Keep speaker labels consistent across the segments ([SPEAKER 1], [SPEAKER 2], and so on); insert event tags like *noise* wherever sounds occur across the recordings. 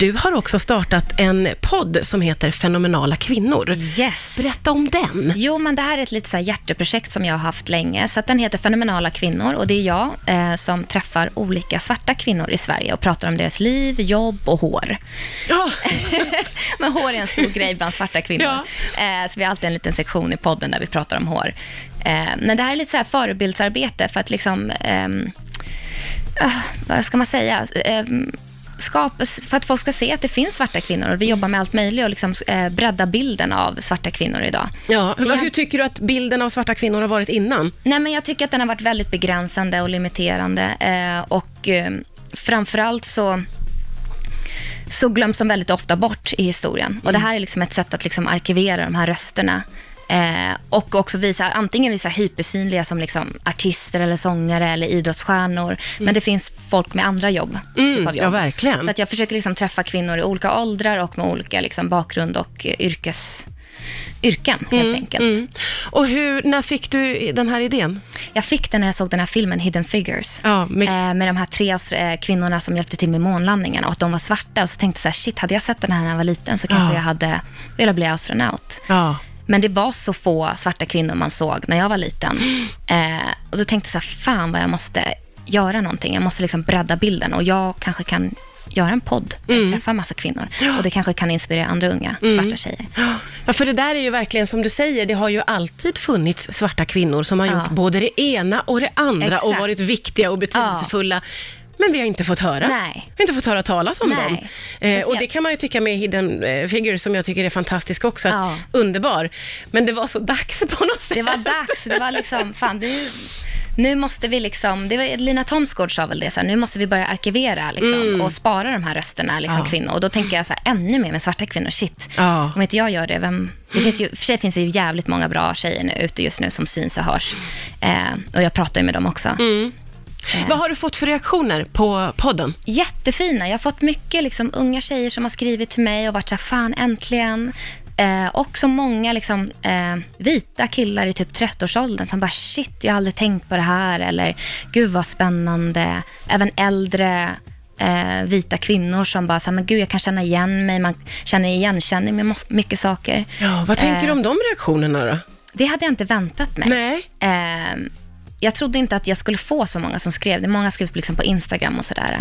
[SPEAKER 1] Du har också startat en podd som heter Fenomenala kvinnor.
[SPEAKER 2] Yes.
[SPEAKER 1] Berätta om den.
[SPEAKER 2] Jo, men det här är ett litet så hjärteprojekt som jag har haft länge. Så den heter Fenomenala kvinnor och det är jag eh, som träffar olika svarta kvinnor i Sverige och pratar om deras liv, jobb och hår.
[SPEAKER 1] Ja, *laughs*
[SPEAKER 2] Men hår är en stor grej bland svarta kvinnor.
[SPEAKER 1] Ja.
[SPEAKER 2] Eh, så vi har alltid en liten sektion i podden där vi pratar om hår. Eh, men det här är lite så här förebildsarbete för att liksom, ehm, ah, vad ska man säga? Skapa, för att folk ska se att det finns svarta kvinnor och vi jobbar med allt möjligt och liksom, eh, bredda bilden av svarta kvinnor idag.
[SPEAKER 1] ja.
[SPEAKER 2] Har-
[SPEAKER 1] Hur tycker du att bilden av svarta kvinnor har varit innan?
[SPEAKER 2] Nej, men jag tycker att den har varit väldigt begränsande och limiterande. Eh, och eh, framförallt så, så glöms de väldigt ofta bort i historien. Och det här är liksom ett sätt att liksom arkivera de här rösterna. Eh, och också visa, antingen visa hypersynliga som liksom artister eller sångare eller idrottsstjärnor. Men det finns folk med andra jobb. typ av jobb.
[SPEAKER 1] ja, verkligen.
[SPEAKER 2] Så att jag försöker liksom träffa kvinnor i olika åldrar och med olika liksom bakgrund och eh, yrkes, yrken helt enkelt.
[SPEAKER 1] Mm. Och hur, när fick du den här idén?
[SPEAKER 2] Jag fick den när jag såg den här filmen Hidden Figures.
[SPEAKER 1] Ja, med-
[SPEAKER 2] eh, med de här tre eh, kvinnorna som hjälpte till med månlandningarna och att de var svarta. Och så tänkte jag så här, shit, hade jag sett den här när jag var liten så kanske
[SPEAKER 1] Ja.
[SPEAKER 2] jag hade velat bli astronaut.
[SPEAKER 1] Ja.
[SPEAKER 2] Men det var så få svarta kvinnor man såg när jag var liten. *gasps* Eh, och då tänkte jag så här, fan vad jag måste göra någonting. Jag måste liksom bredda bilden och jag kanske kan göra en podd
[SPEAKER 1] Mm.
[SPEAKER 2] jag träffar massa kvinnor. Och det kanske kan inspirera andra unga svarta tjejer.
[SPEAKER 1] Ja, för det där är ju verkligen som du säger, det har ju alltid funnits svarta kvinnor som har
[SPEAKER 2] Ja.
[SPEAKER 1] gjort både det ena och det andra och
[SPEAKER 2] Exakt.
[SPEAKER 1] varit viktiga och betydelsefulla. Men vi har inte fått höra.
[SPEAKER 2] Nej.
[SPEAKER 1] Vi har inte fått höra talas om
[SPEAKER 2] Nej.
[SPEAKER 1] dem. Eh, och det kan man ju tycka med Hidden eh, Figures som jag tycker är fantastisk också. Att,
[SPEAKER 2] Ja.
[SPEAKER 1] Underbar. Men det var så dags på något sätt.
[SPEAKER 2] Det var dags. Det var liksom, fan, det, nu måste vi liksom, det var, Lina Thomsgård sa väl det, så här, nu måste vi börja arkivera liksom, och spara de här rösterna, liksom,
[SPEAKER 1] Mm. Ja.
[SPEAKER 2] kvinnor. Och då tänker jag så här, ännu mer med svarta kvinnor, shit.
[SPEAKER 1] Ja.
[SPEAKER 2] Om inte jag gör det, vem... Det finns ju, och för sig finns det ju jävligt många bra tjejer nu, ute just nu som syns och hörs. Eh, och jag pratar ju med dem också.
[SPEAKER 1] Mm. Vad har du fått för reaktioner på podden?
[SPEAKER 2] Jättefina. Jag har fått mycket liksom, unga tjejer som har skrivit till mig och varit så här, fan äntligen. Eh, och så många liksom, eh, vita killar i typ 30-årsåldern som bara shit, jag har aldrig tänkt på det här. Eller gud vad spännande. Även äldre eh, vita kvinnor som bara, så här, men gud jag kan känna igen mig. Man känner igenkänning med mycket saker.
[SPEAKER 1] Ja, vad tänker
[SPEAKER 2] Eh,
[SPEAKER 1] du om de reaktionerna då?
[SPEAKER 2] Det hade jag inte väntat mig.
[SPEAKER 1] Nej.
[SPEAKER 2] Jag trodde inte att jag skulle få så många som skrev. Det många skrev liksom på Instagram och sådär.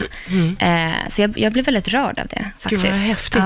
[SPEAKER 2] Eh, så jag, jag blev väldigt rörd av det faktiskt.
[SPEAKER 1] Gud vad häftigt.
[SPEAKER 2] Ja.